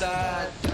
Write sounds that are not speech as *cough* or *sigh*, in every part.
side.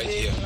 Right here.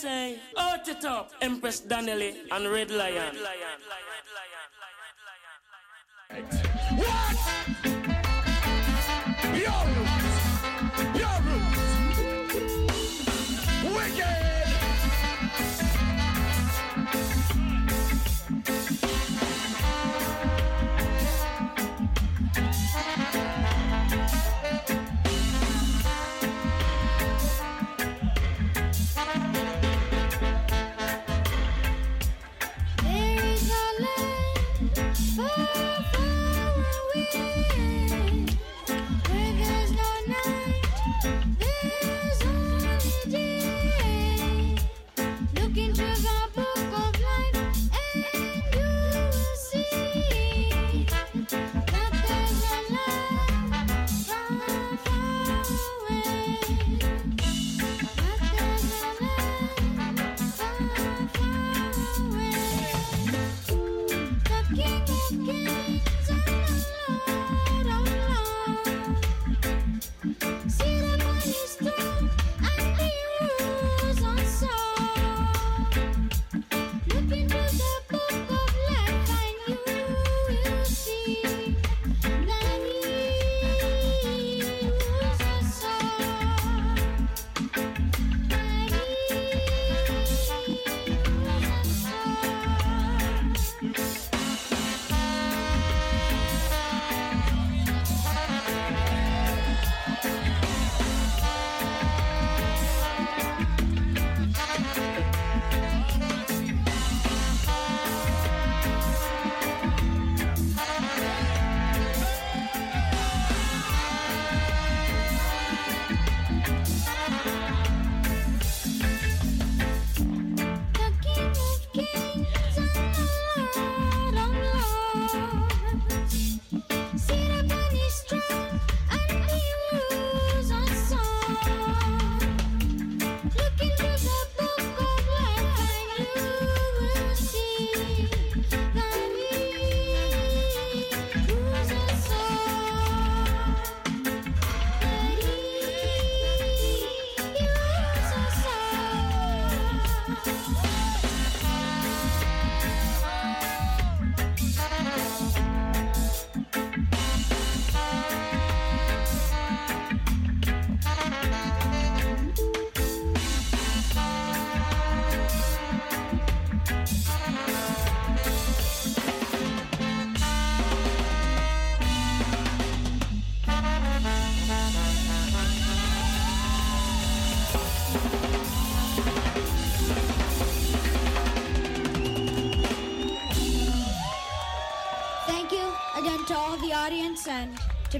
Say, out it up, Empress Donnelly and Red Lion.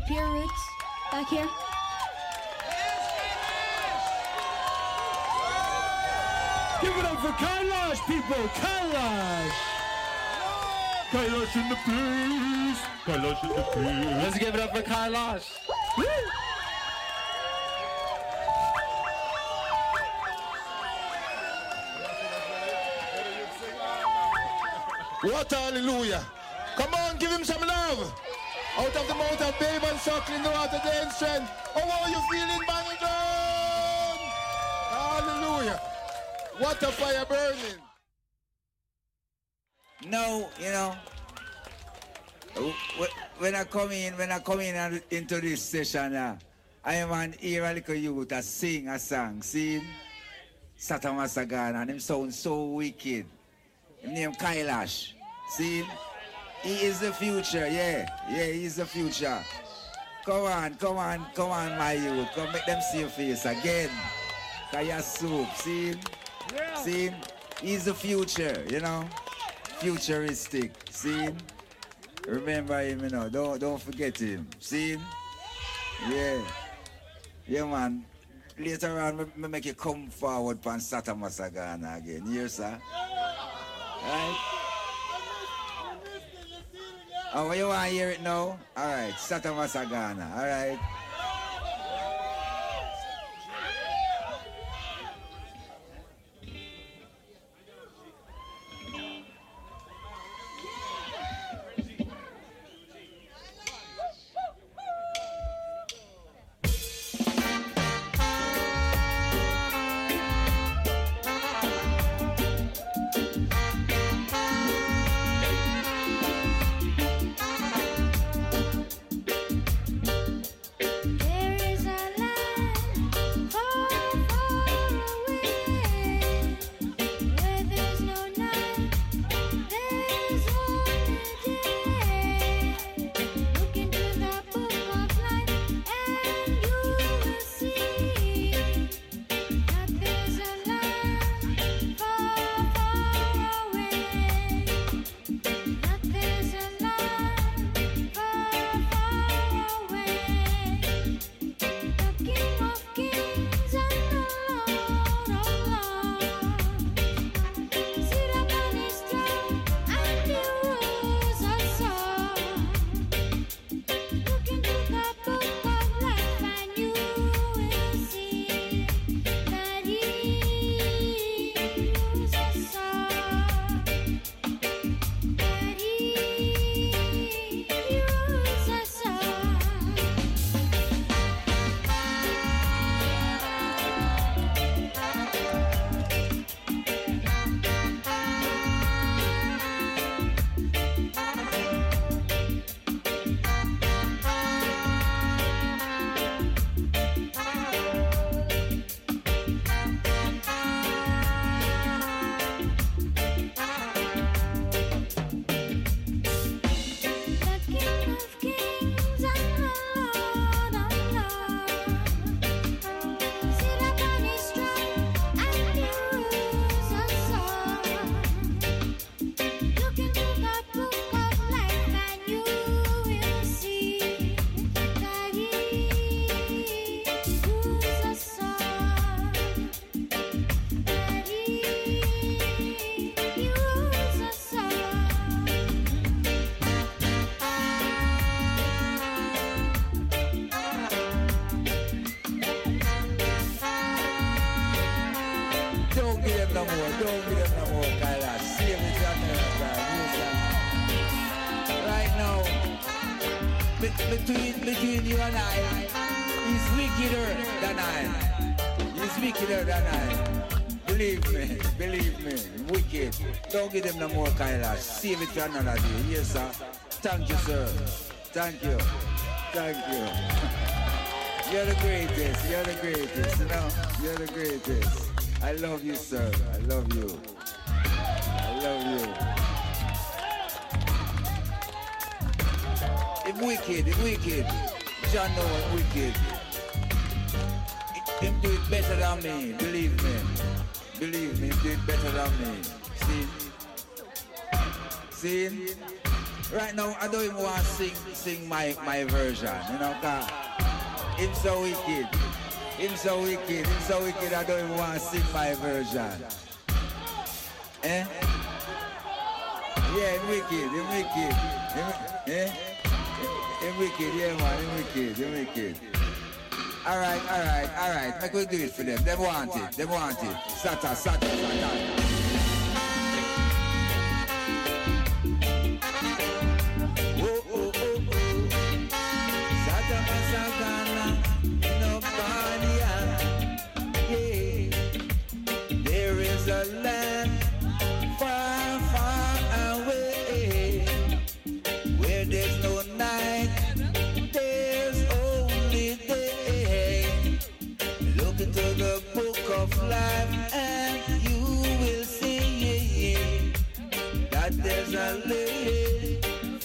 To Roots back here. Give it up for Kailash, people. Kailash. Kailash in the place. Kailash in the place. Let's give it up for Kailash. What hallelujah. Come on, give him some love. Out of the mouth of babe and suckling the water gain strength. Oh, are you feeling Bangladesh? Hallelujah. What a fire burning. No, you know, wh- when I come in, when I come in into this session, uh, I am an hear a little youth sing a song, sing Satama Sagana, and him sound so wicked. Him name Kailash, see? He is the future, yeah, yeah, he is the future. Come on, come on, come on, my youth, come make them see your face again. Kaya soup, see? See? He's the future, you know? Futuristic, see? Remember him, you know, don't, don't forget him, see? him? Yeah. Yeah, man. Later on, me, me make you come forward pan Sata Masagana again. Here, sir. Right? Oh, you want to hear it now? All right, Sata Masagana. All right. Don't give them no more Kailash. Save it for another day. Yes, sir. Thank you, sir. Thank you. Thank you. *laughs* You're the greatest. You're the greatest. You know, you're the greatest. I love you, sir. I love you. I love you. Him wicked, him wicked. John know him wicked. Him do it better than me, believe me. Believe me, do it better than me. See? See? Right now, I don't even want to sing, sing my, my version, you know, cause him so wicked. Him so wicked, him so wicked, I don't even want to sing my version. Eh? Yeah, him wicked, him wicked. Him, eh? Him wicked, yeah man, him wicked, him wicked. Alright, alright, alright, make we do it for them. They want it, they want it. Sata, sata, sata.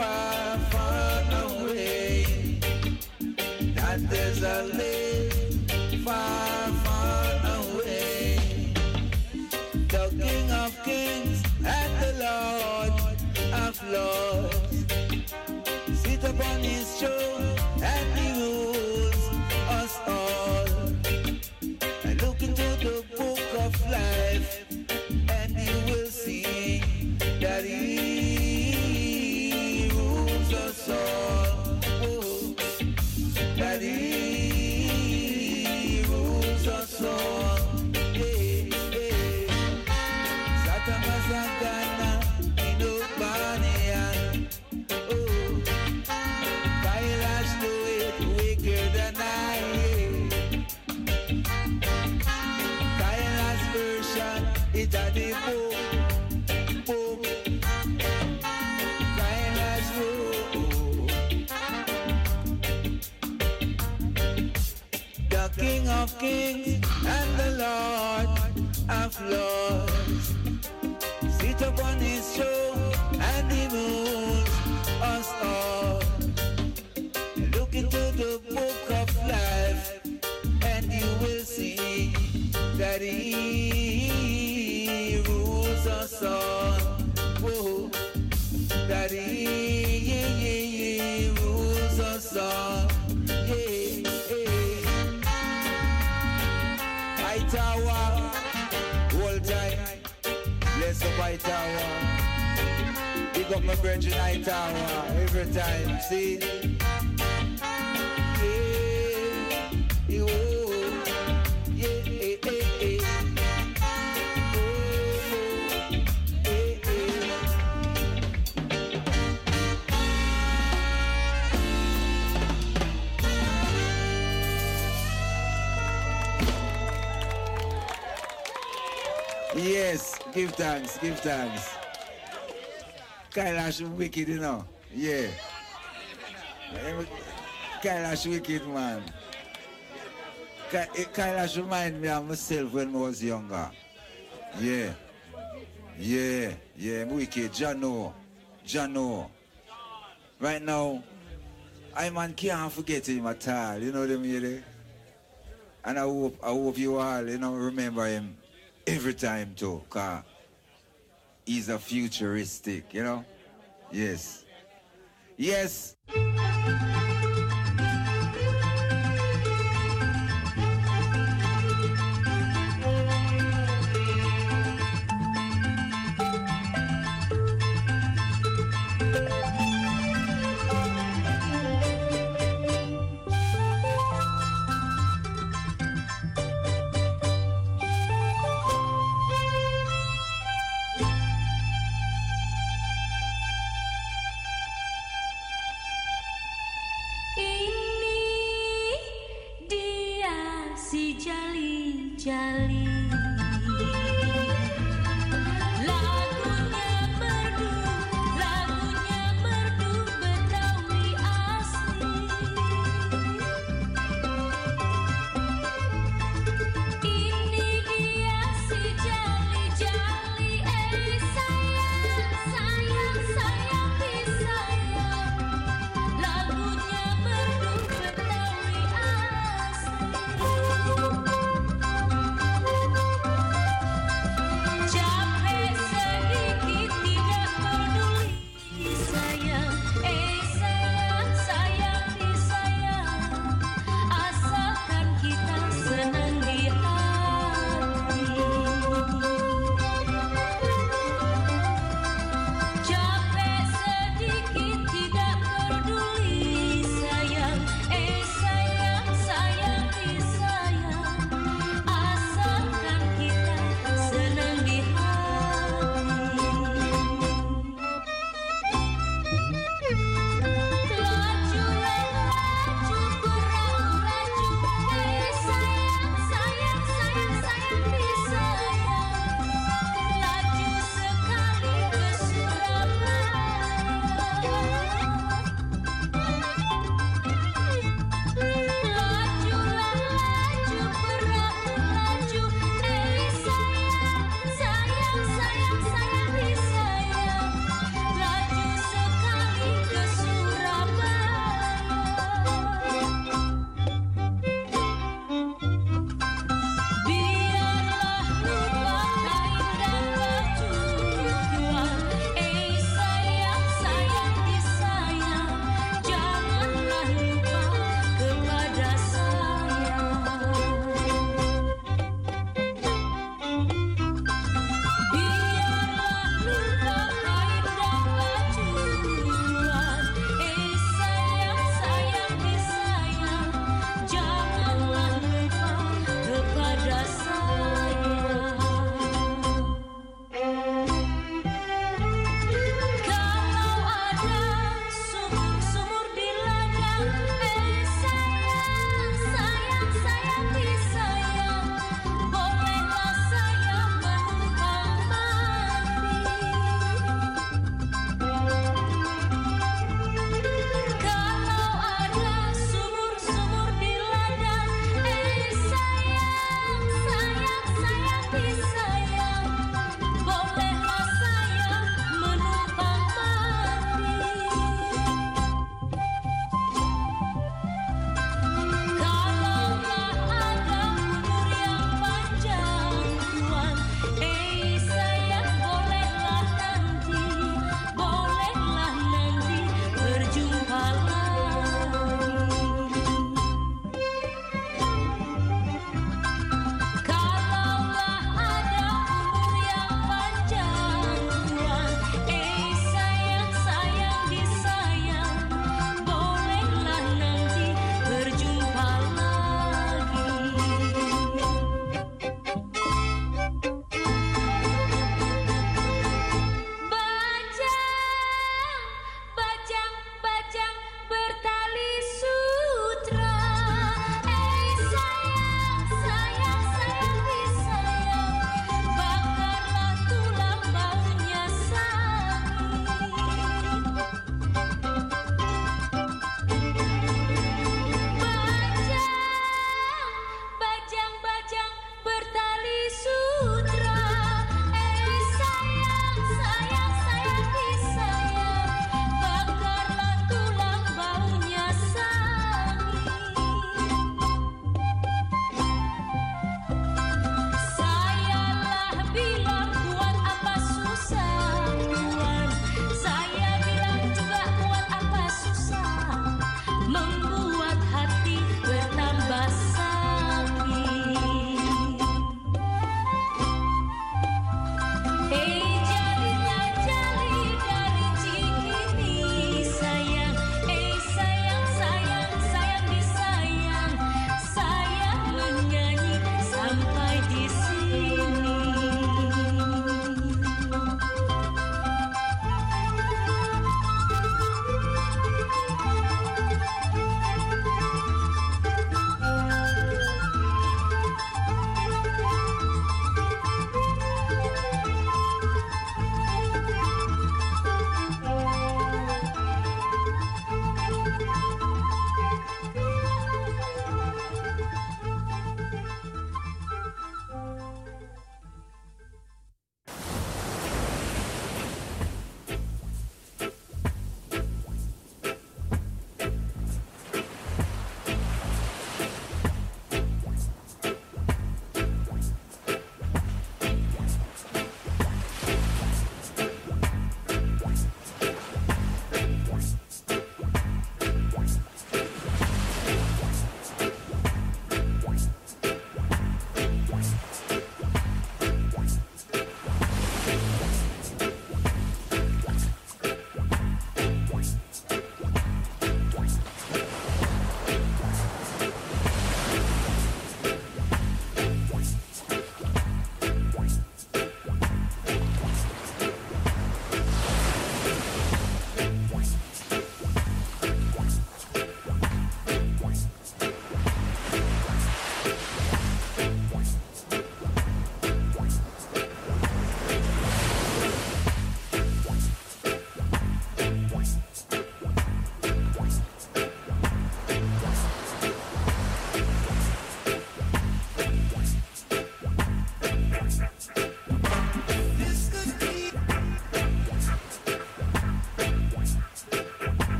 Far, far away. That there's a Big up my brethren high tower every time. See? Yeah. Yes, give thanks, give thanks. Kailash wicked, you know. Yeah. Kailash wicked, man. Ka- eh, Kailash remind me of myself when I was younger. Yeah. Yeah, yeah, wicked. Jano. Jano. Right now, I man can't forget him at all. You know what I mean? And I hope, I hope you all, you know, remember him every time too, cause he's a futuristic, you know? Yes. Yes.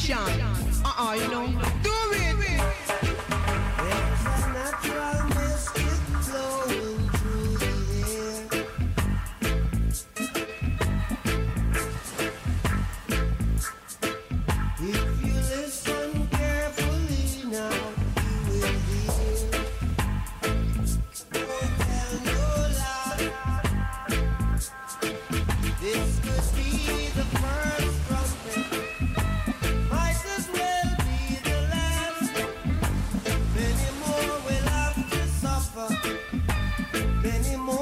Sean. Uh-uh, you know. many more.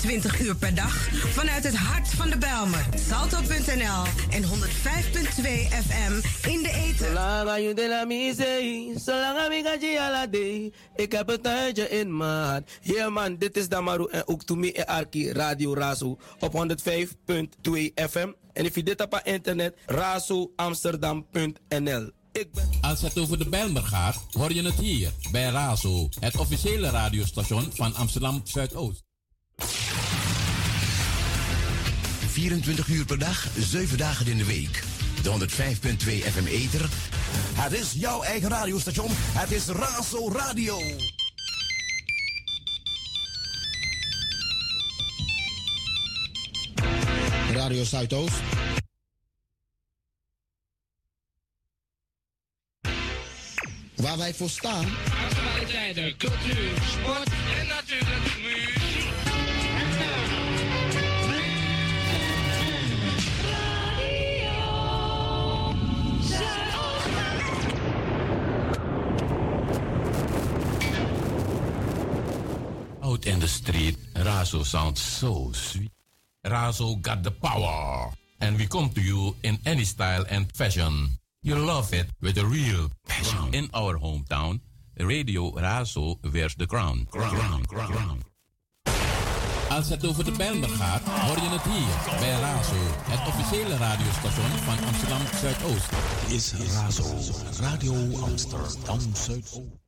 20 uur per dag vanuit het hart van de Belmer. Salto.nl en 105.2 FM in de eten. Ik heb een tijdje in maat. Yeah man, dit is Damaru en ook Tomi en Arki Radio Razo op 105.2 FM. En if je dit op internet, razoamsterdam.nl. Als het over de Bijlmer gaat, hoor je het hier bij Razo, het officiële radiostation van Amsterdam Zuidoost. 24 uur per dag, 7 dagen in de week. De 105.2 FM Eter. Het is jouw eigen radiostation. Het is Razo Radio. Radio Zuidoost. Waar wij voor staan. Actualiteiten, cultuur, sport en natuurlijk In the street, Razo sounds so sweet. Razo got the power. And we come to you in any style and fashion. You love it with a real passion. In our hometown, Radio Razo wears the crown. Crown, crown, crown. Als het over de Bijlmer gaat, hoor je het hier bij Razo, het officiële radiostation van Amsterdam Zuidoost. Is Razo, Radio Amsterdam Zuidoost.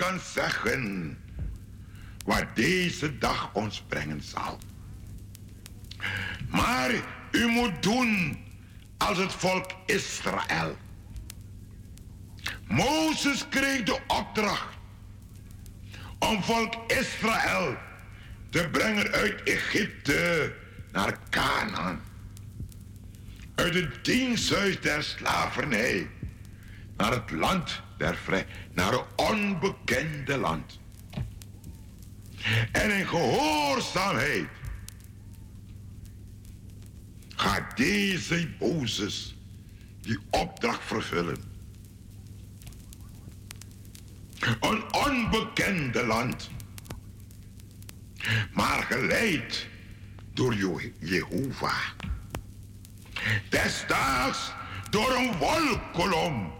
Kan zeggen wat deze dag ons brengen zal. Maar u moet doen als het volk Israël. Mozes kreeg de opdracht om volk Israël te brengen uit Egypte naar Canaan. Uit het diensthuis der slavernij naar het land der vrij, naar een onbekende land. En in gehoorzaamheid gaat deze Mozes die opdracht vervullen. Een onbekende land. Maar geleid door Je- Jehovah. Destijds door een wolkolom.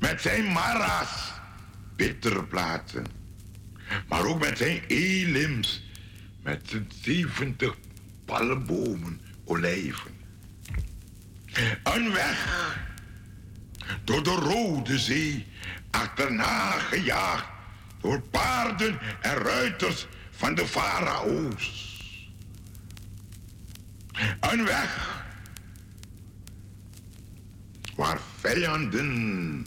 met zijn mara's, bittere plaatsen. Maar ook met zijn elims, met zijn 70 palmbomen, olijven. Een weg door de Rode Zee, achterna gejaagd door paarden en ruiters van de farao's. Een weg waar vijanden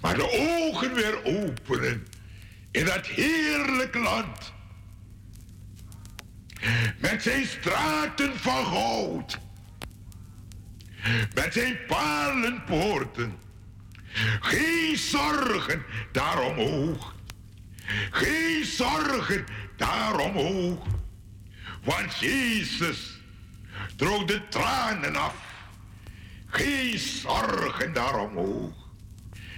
Maar de ogen weer openen in dat heerlijk land. Met zijn straten van goud. Met zijn palenpoorten. Geen zorgen daar omhoog. Geen zorgen daar omhoog. Want Jezus droog de tranen af. Geen zorgen daaromhoog.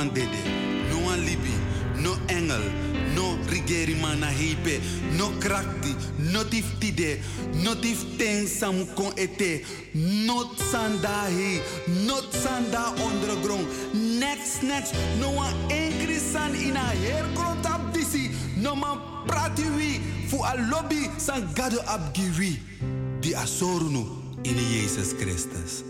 an dede, no libi, no engel, no rigeri mana heipe, no krakti, no tiftide, no tiften samu kon ete, no sanda no sanda ondergrond, next next, noa an inkrisan ina hergrond disi, no man prati wi, fu a lobby san gado ap di asorunu in Jesus Christus.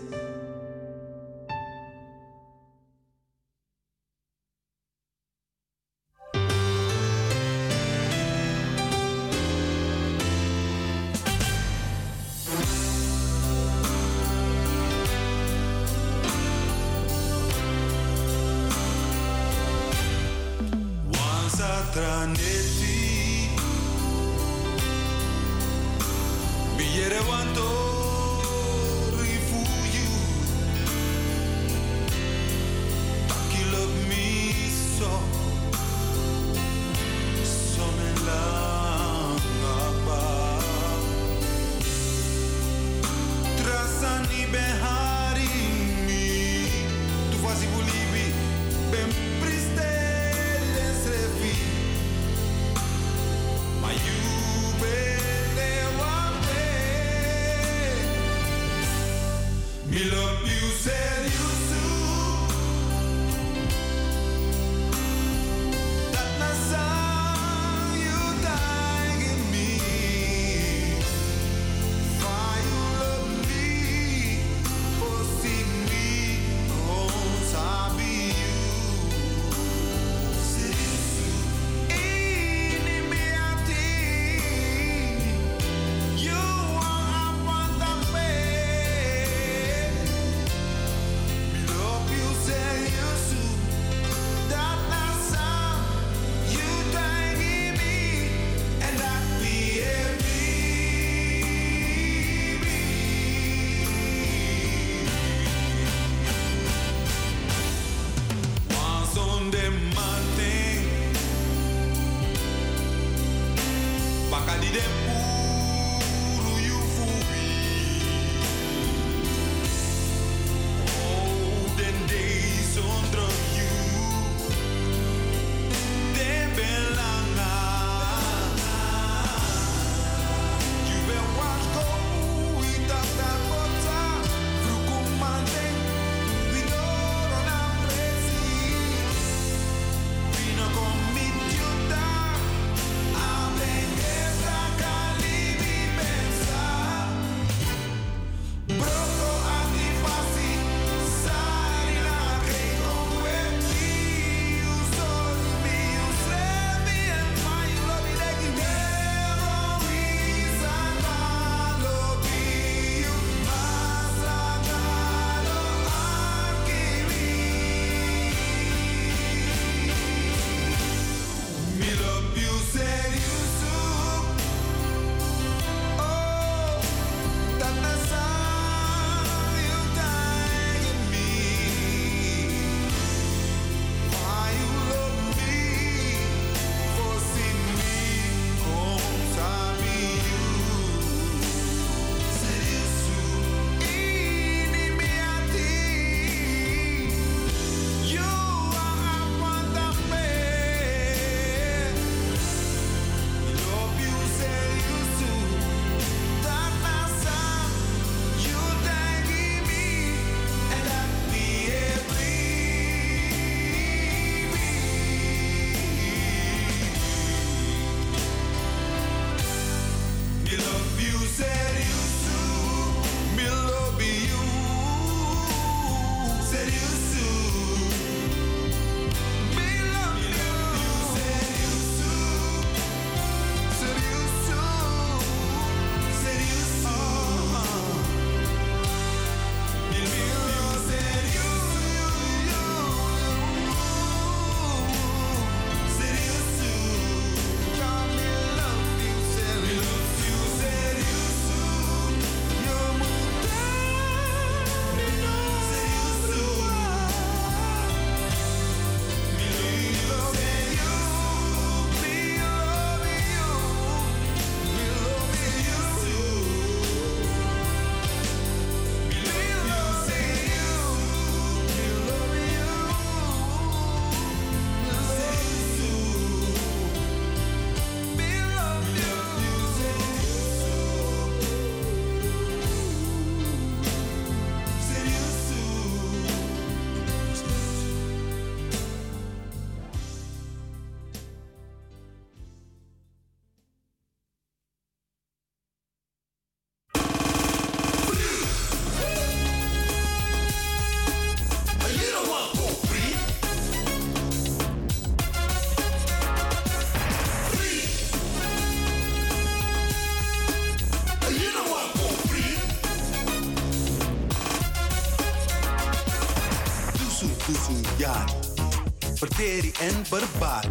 en barbaar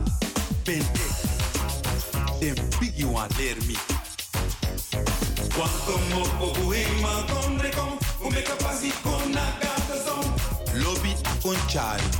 ben ik. Den Biguan leer me. Quanto mo ma kondre kom, ume kapasi kon na gata son. Lobby a conchari.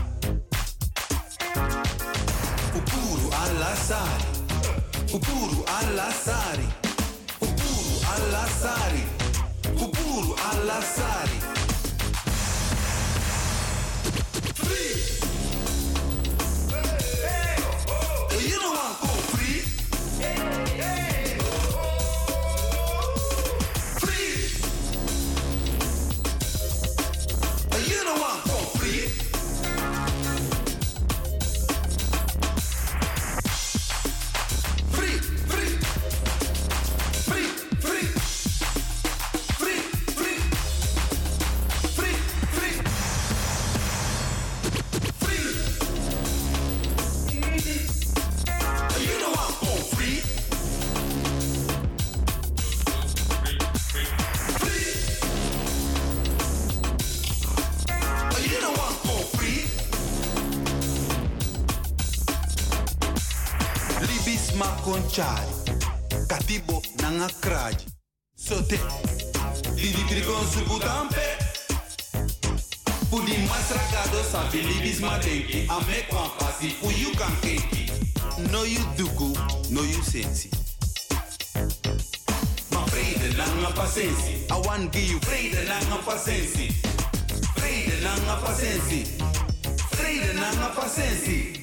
conchari katibo nanga kraji sote didi trikon subutampe pudi masrakado sa bilibis matenki ame kwan pasi uyu kan kenki no you dugu no you sensi. Ma vrede nanga pasensi i want give you vrede nanga pasensi vrede nanga pasensi vrede nanga pasensi.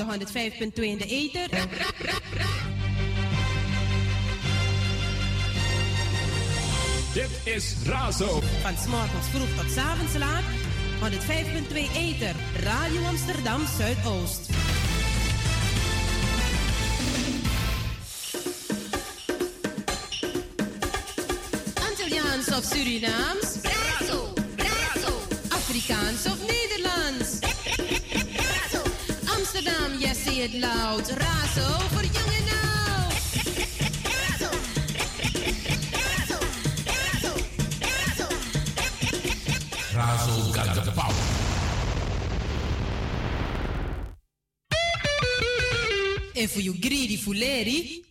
Op de 105.2 in de ether. Dit is Razo. Van s'morgens vroeg tot 's avonds laat. 105.2 ether. Radio Amsterdam Zuidoost. Antilliaans of Surinaams? Yes, say it loud. Razo voor jong en oud. Razo got the power. En voor you greedy fuleri,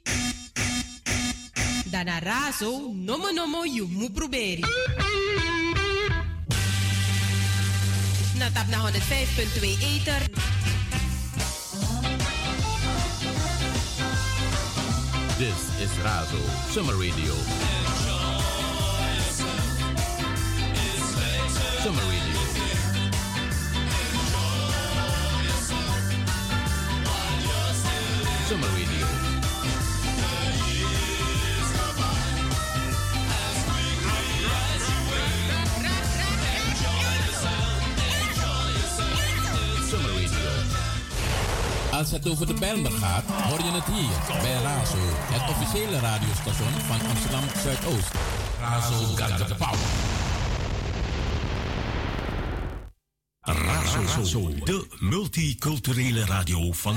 dan a razo, nomo nomo you mu proberi. Na tap na 105.2 ether. Summer Radio. Als het over de Bijlmer gaat, hoor je het hier bij Razo, het officiële radiostation van Amsterdam Zuidoost. Razo got the power. Razo, de multiculturele radio van...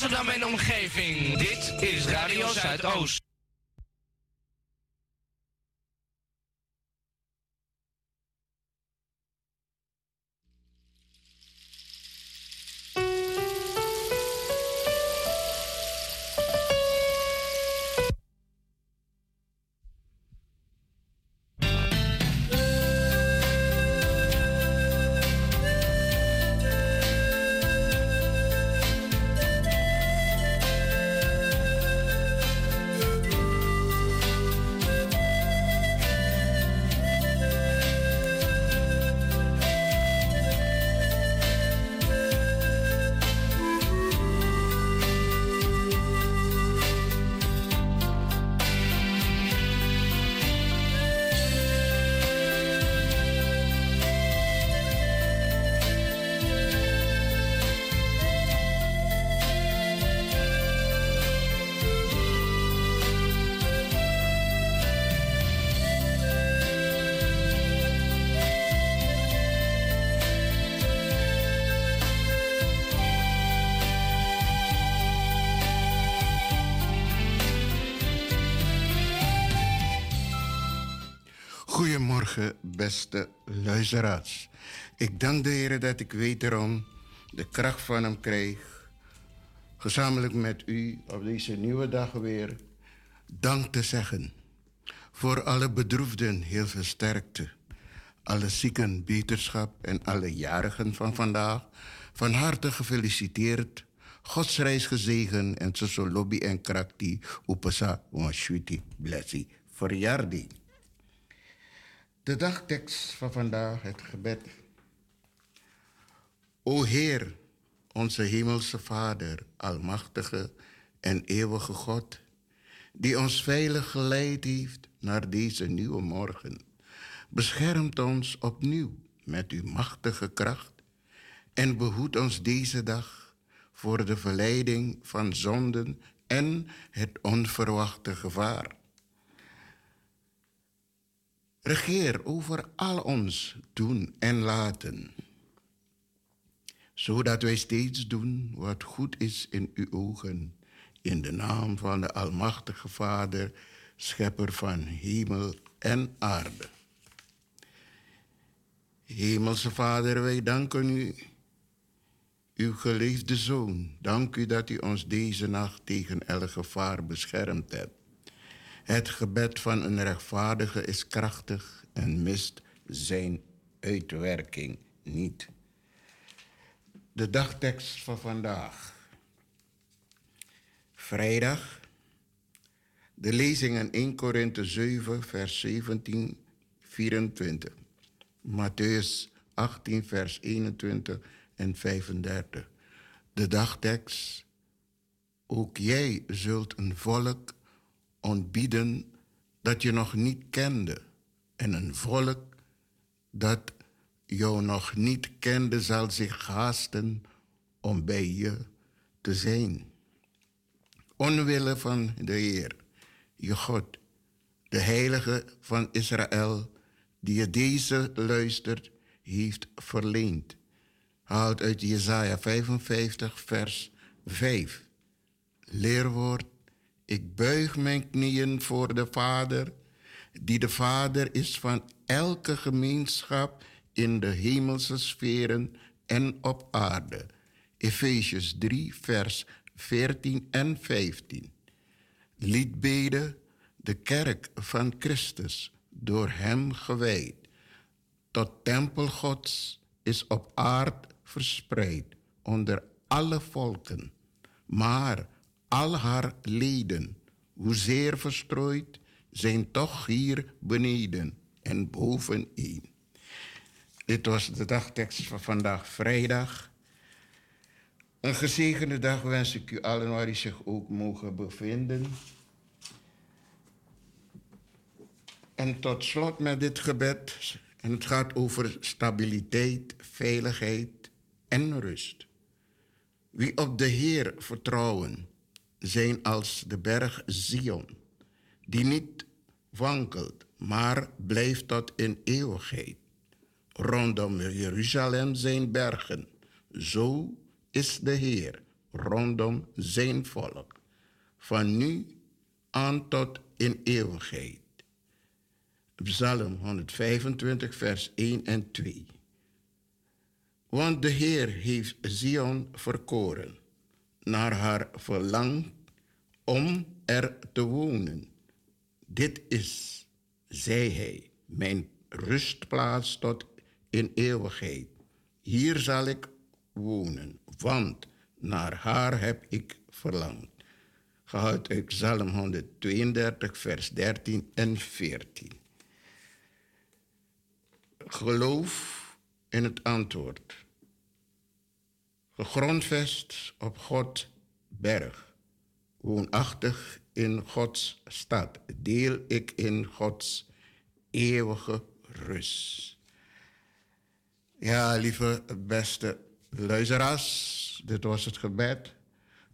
Amsterdam en omgeving, dit is Radio Zuidoost. Beste luisteraars. Ik dank de Heer dat ik wederom de kracht van Hem krijg. Gezamenlijk met u op deze nieuwe dag weer dank te zeggen. Voor alle bedroefden heel veel sterkte. Alle zieken beterschap en alle jarigen van vandaag. Van harte gefeliciteerd. Gods reis gezegen en zo lobby en krakti upasa wanshwiti blessie verjaardi. De dagtekst van vandaag, het gebed. O Heer, onze hemelse Vader, almachtige en eeuwige God, die ons veilig geleid heeft naar deze nieuwe morgen, beschermt ons opnieuw met uw machtige kracht en behoedt ons deze dag voor de verleiding van zonden en het onverwachte gevaar. Regeer over al ons doen en laten, zodat wij steeds doen wat goed is in uw ogen, in de naam van de Almachtige Vader, Schepper van hemel en aarde. Hemelse Vader, wij danken u, uw geliefde Zoon. Dank u dat u ons deze nacht tegen elk gevaar beschermd hebt. Het gebed van een rechtvaardige is krachtig en mist zijn uitwerking niet. De dagtekst van vandaag. Vrijdag De lezing in 1 Korinthe 7, vers 17, 24. Matthäus 18, vers 21 en 35. De dagtekst. Ook jij zult een volk ontbieden dat je nog niet kende. En een volk dat jou nog niet kende zal zich haasten om bij je te zijn. Onwille van de Heer, je God, de Heilige van Israël, die je deze luistert, heeft verleend. Haalt uit Jesaja 55, vers 5. Leerwoord, ik buig mijn knieën voor de Vader, die de Vader is van elke gemeenschap in de hemelse sferen en op aarde. Efesius 3, vers 14 en 15. Liedbeden, de kerk van Christus, door Hem gewijd, tot tempel Gods is op aard verspreid onder alle volken, maar al haar leden, hoezeer verstrooid, zijn toch hier beneden en bovenin. Dit was de dagtekst van vandaag, vrijdag. Een gezegende dag wens ik u allen waar u zich ook mogen bevinden. En tot slot met dit gebed. En het gaat over stabiliteit, veiligheid en rust. Wie op de Heer vertrouwen, zijn als de berg Zion, die niet wankelt, maar blijft tot in eeuwigheid. Rondom Jeruzalem zijn bergen, zo is de Heer rondom zijn volk, van nu aan tot in eeuwigheid. Psalm 125, vers 1 en 2. Want de Heer heeft Zion verkoren, naar haar verlang om er te wonen. Dit is, zei hij, mijn rustplaats tot in eeuwigheid. Hier zal ik wonen, want naar haar heb ik verlangd. Gehoud uit Psalm 132, vers 13 en 14. Geloof in het antwoord. Gegrondvest op God berg. Woonachtig in Gods stad. Deel ik in Gods eeuwige rust. Ja, lieve beste luisteraars, dit was het gebed.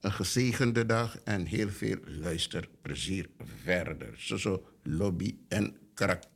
Een gezegende dag en heel veel luisterplezier verder. Zo, zo, lobby en karakter.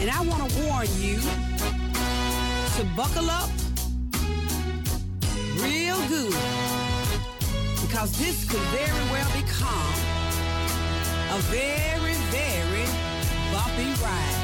And I want to warn you to buckle up real good because this could very well become a very, very bumpy ride.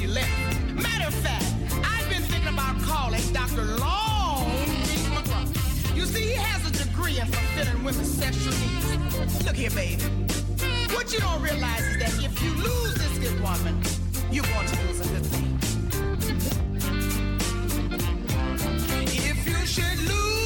you left. Matter of fact, I've been thinking about calling Dr. Long Dick McGraw. You see, he has a degree in fulfilling women's sexual needs. Look here, baby. What you don't realize is that if you lose this good woman, you're going to lose a good thing. If you should lose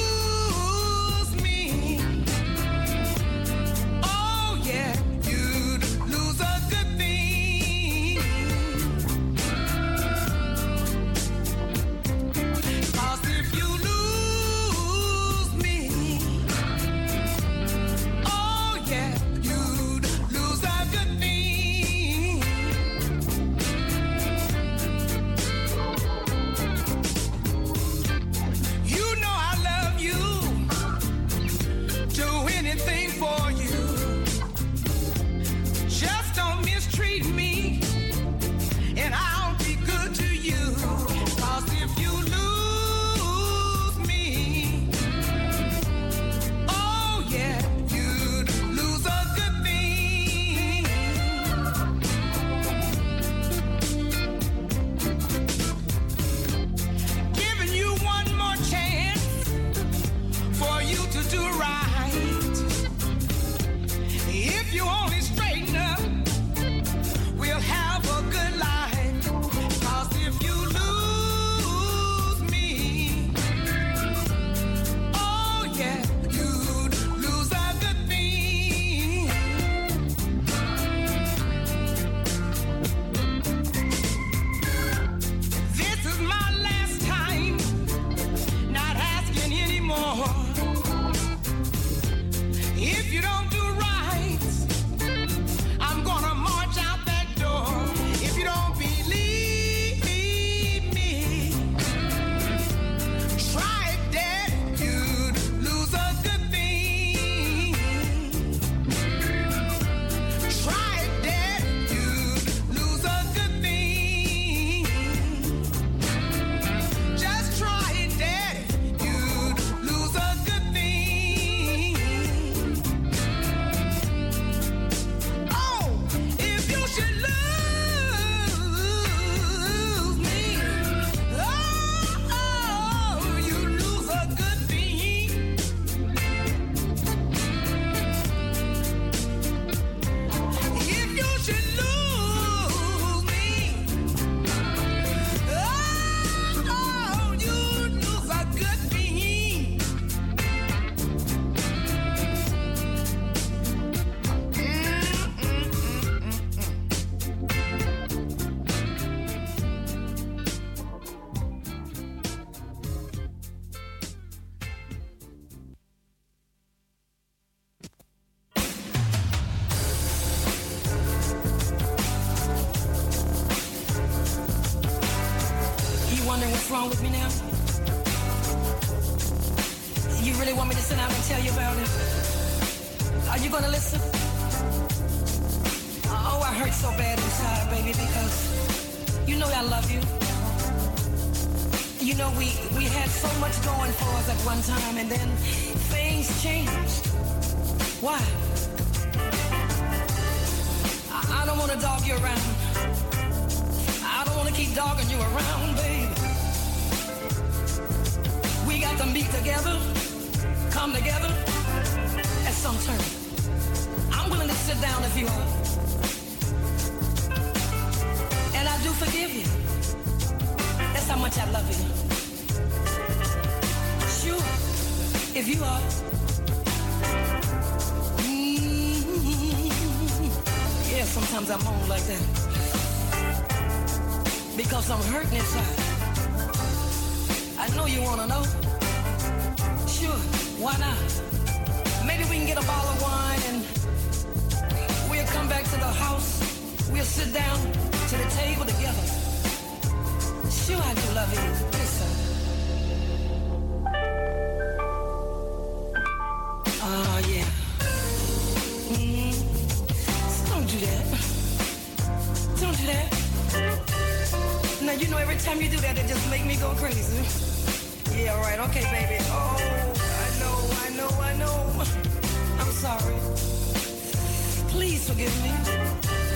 forgive me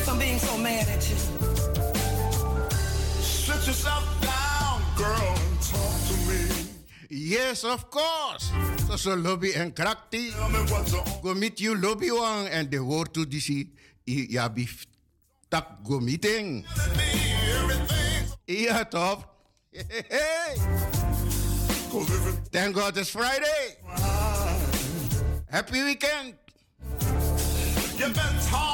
for being so mad at you. Sit yourself down, girl, and talk to me. Yes, of course. So lobby en krakti. Go meet you lobby one and the word to DC. Ja, bif. Tak go meeting. Ja, top. Hey, Thank God it's Friday. Happy weekend. You bent hard.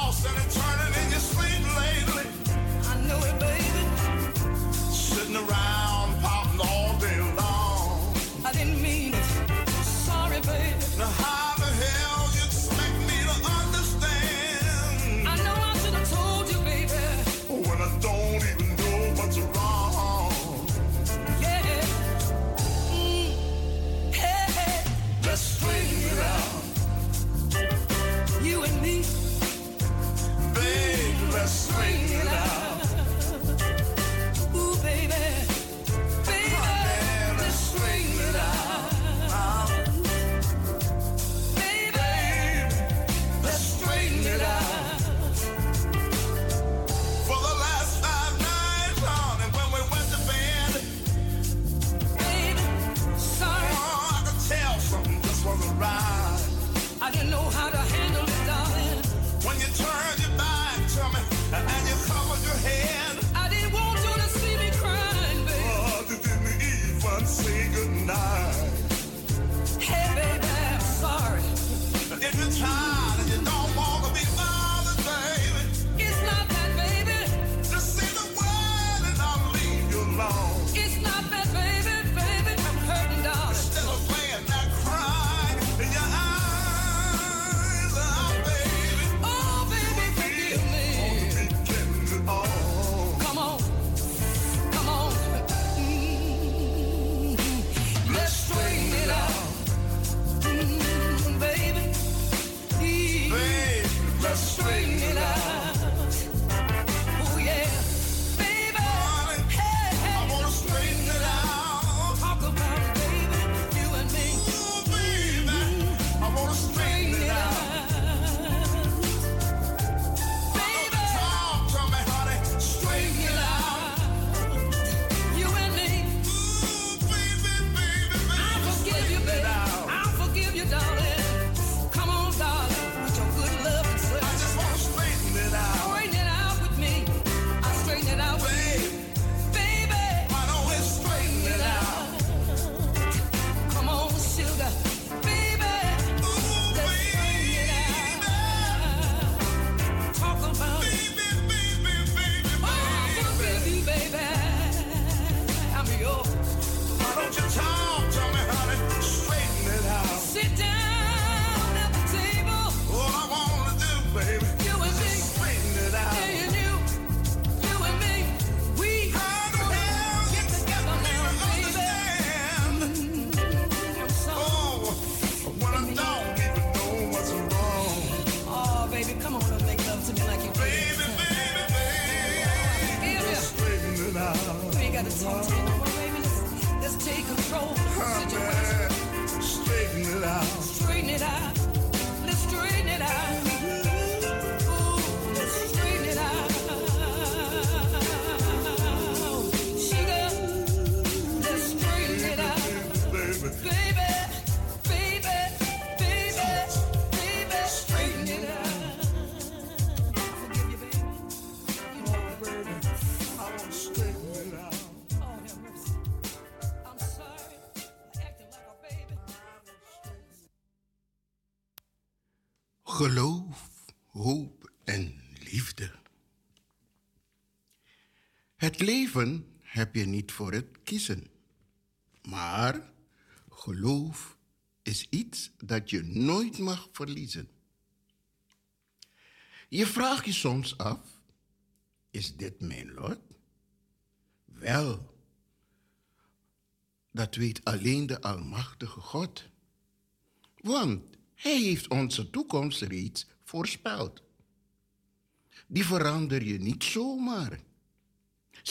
Heb je niet voor het kiezen. Maar geloof is iets dat je nooit mag verliezen. Je vraagt je soms af, is dit mijn lot? Wel, dat weet alleen de Almachtige God. Want Hij heeft onze toekomst reeds voorspeld. Die verander je niet zomaar.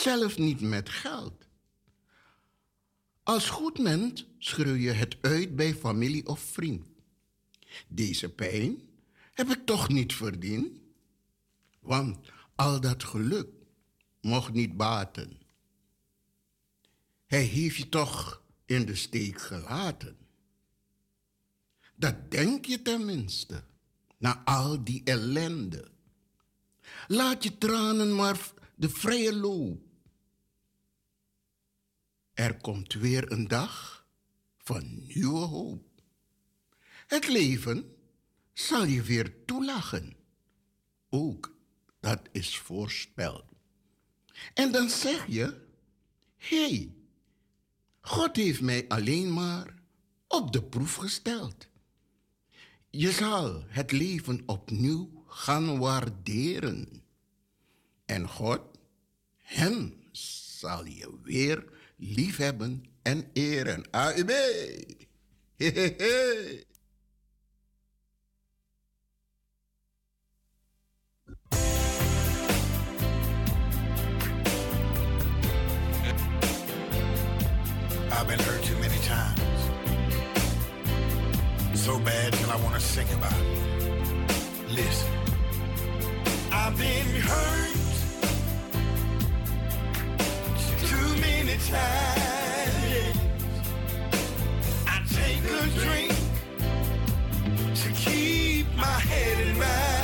Zelfs niet met geld. Als goed mens schreeuw je het uit bij familie of vriend. Deze pijn heb ik toch niet verdiend? Want al dat geluk mocht niet baten. Hij heeft je toch in de steek gelaten. Dat denk je tenminste, na al die ellende. Laat je tranen maar de vrije loop. Er komt weer een dag van nieuwe hoop. Het leven zal je weer toelachen. Ook dat is voorspeld. En dan zeg je: Hé, hey, God heeft mij alleen maar op de proef gesteld. Je zal het leven opnieuw gaan waarderen. En God, hem zal je weer liefhebben en eren. AUB! Hehehe. I've been hurt too many times. So bad till I want to sing about it. Listen. I've been hurt many times. I take a drink to keep my head in mind.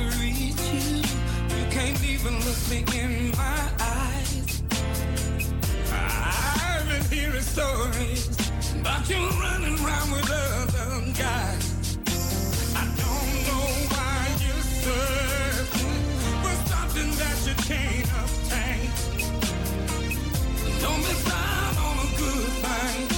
To reach you, you can't even look me in my eyes. I've been hearing stories about you running around with other guys. I don't know why you're searching for something that you can't obtain. Don't miss out on a good thing.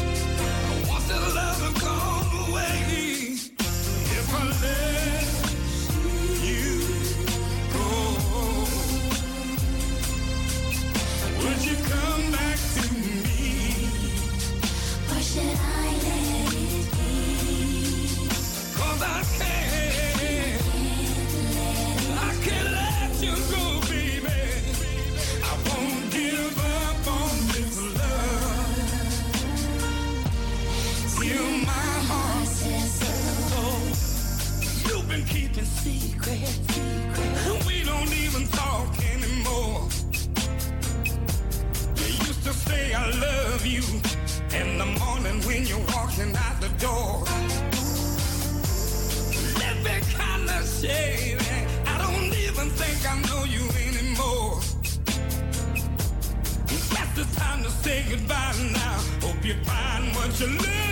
We don't even talk anymore. You used to say I love you in the morning when you're walking out the door. Kind of. I don't even think I know you anymore. Time to say goodbye now. Hope you find what you're looking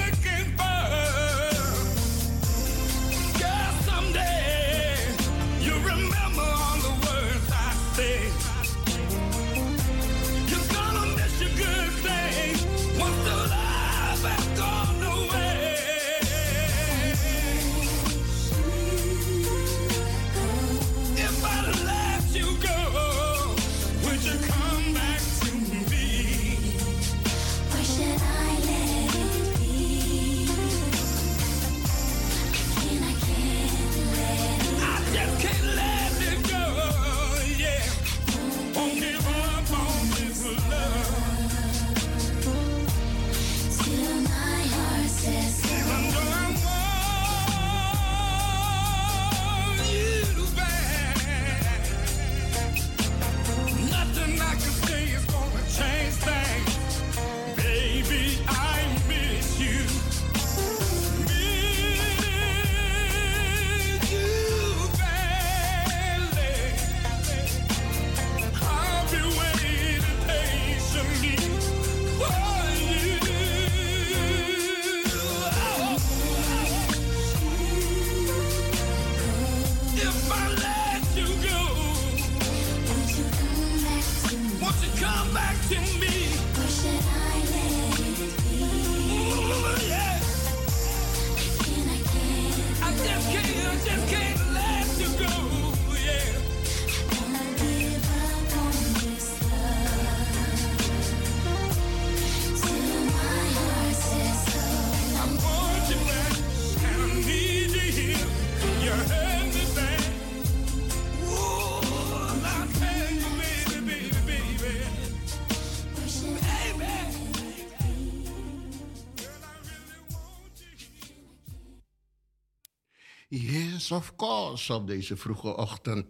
Of course, op deze vroege ochtend.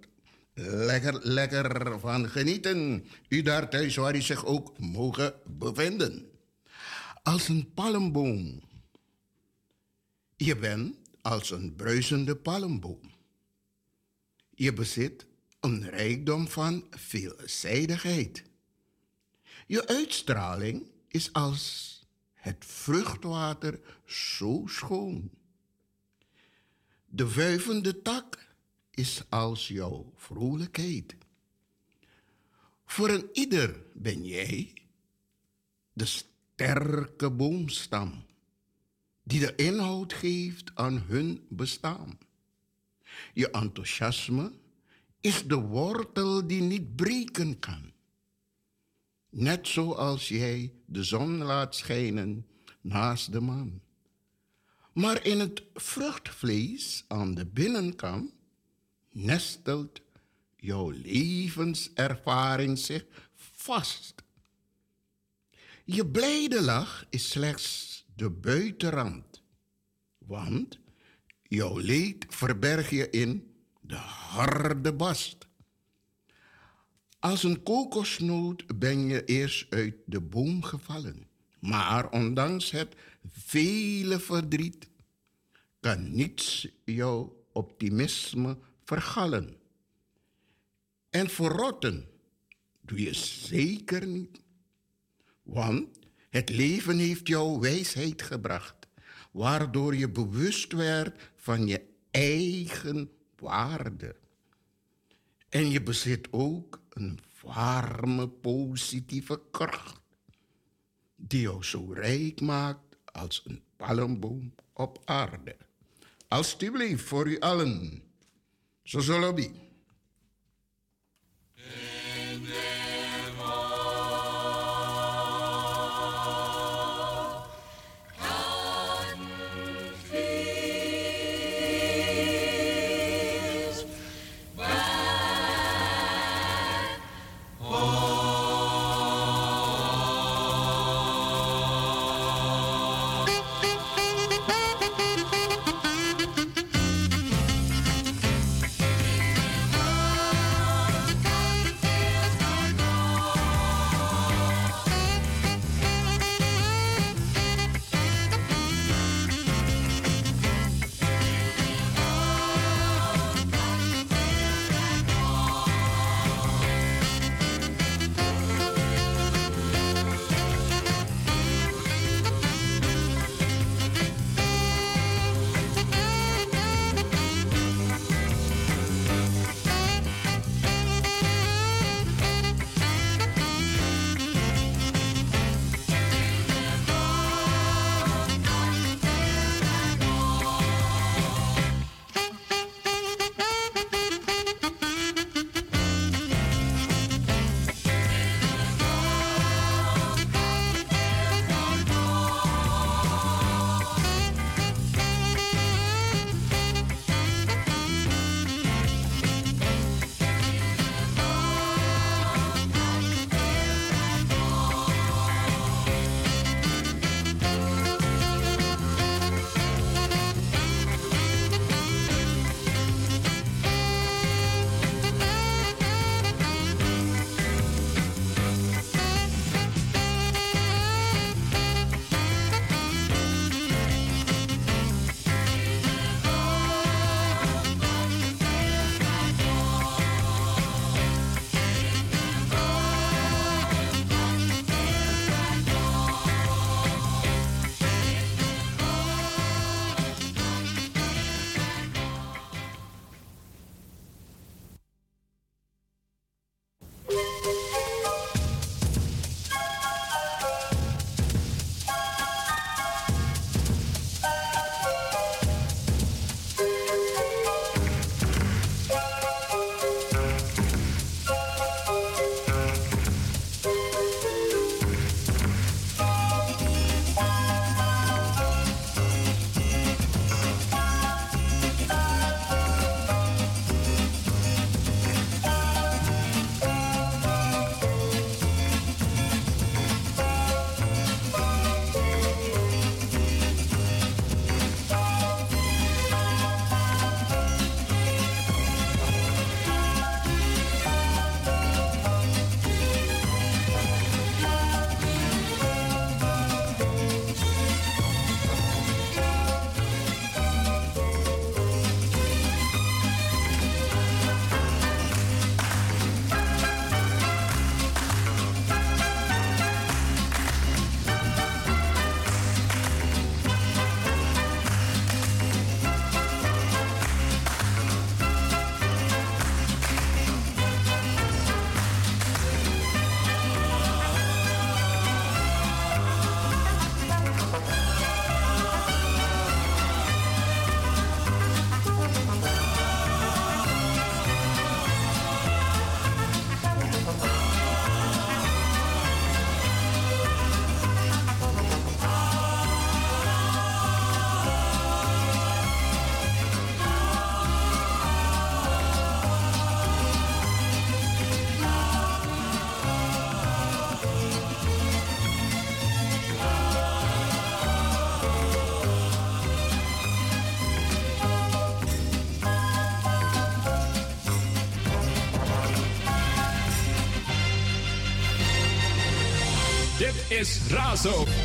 Lekker, lekker van genieten. U daar thuis waar u zich ook mogen bevinden. Als een palmboom. Je bent als een bruisende palmboom. Je bezit een rijkdom van veelzijdigheid. Je uitstraling is als het vruchtwater zo schoon. De wuivende tak is als jouw vrolijkheid. Voor een ieder ben jij de sterke boomstam die de inhoud geeft aan hun bestaan. Je enthousiasme is de wortel die niet breken kan. Net zoals jij de zon laat schijnen naast de maan. Maar in het vruchtvlees aan de binnenkant nestelt jouw levenservaring zich vast. Je blijde lach is slechts de buitenrand, want jouw leed verberg je in de harde bast. Als een kokosnoot ben je eerst uit de boom gevallen, maar ondanks het vele verdriet kan niets jouw optimisme vergallen. En verrotten doe je zeker niet. Want het leven heeft jou wijsheid gebracht, waardoor je bewust werd van je eigen waarde. En je bezit ook een warme, positieve kracht, die jou zo rijk maakt als een palmboom op aarde. Alsjeblieft, voor u allen. Zo zullen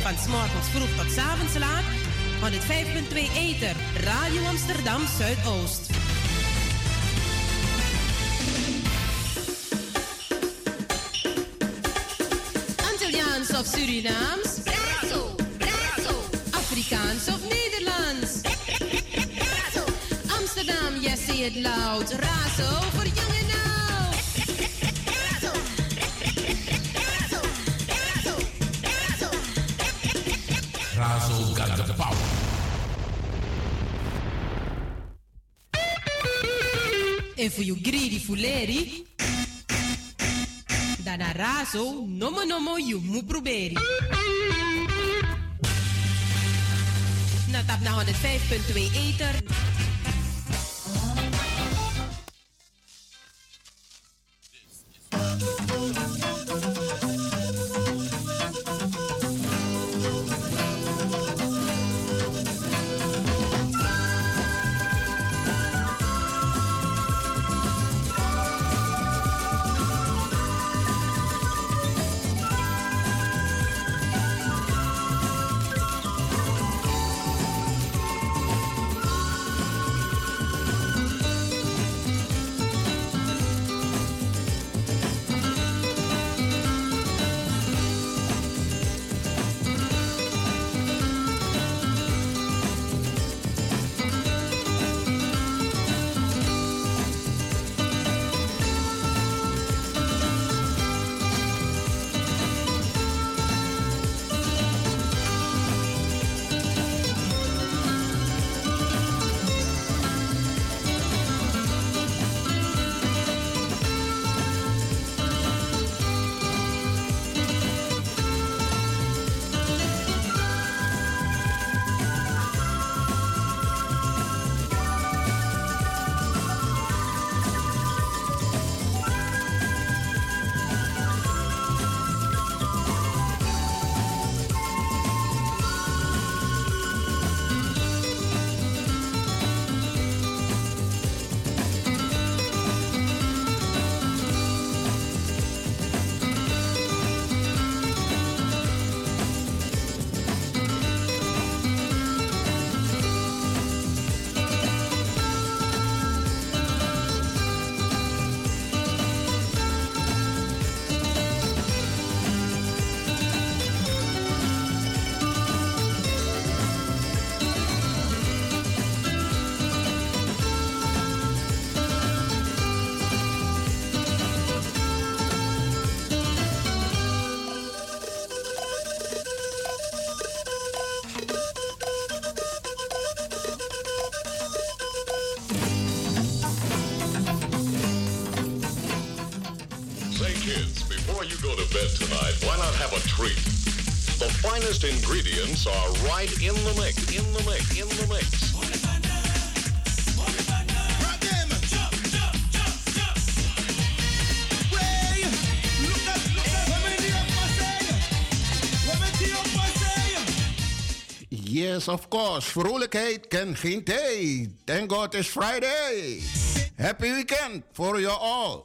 Van 's morgens vroeg tot 's avonds laat. 105.2 Ether. Radio Amsterdam Zuidoost. Antilliaans of Surinaams? Razo, razo. Afrikaans of Nederlands? Razo. Amsterdam, yes, say it loud. Razo Razo, nomo nomo you mu proberi. Na tap na 105.2 Ether. Are right in the mix, in the mix, in the mix. Yes, of course. Vrolijkheid kent geen tijd. Thank God it's Friday. Happy weekend for you all.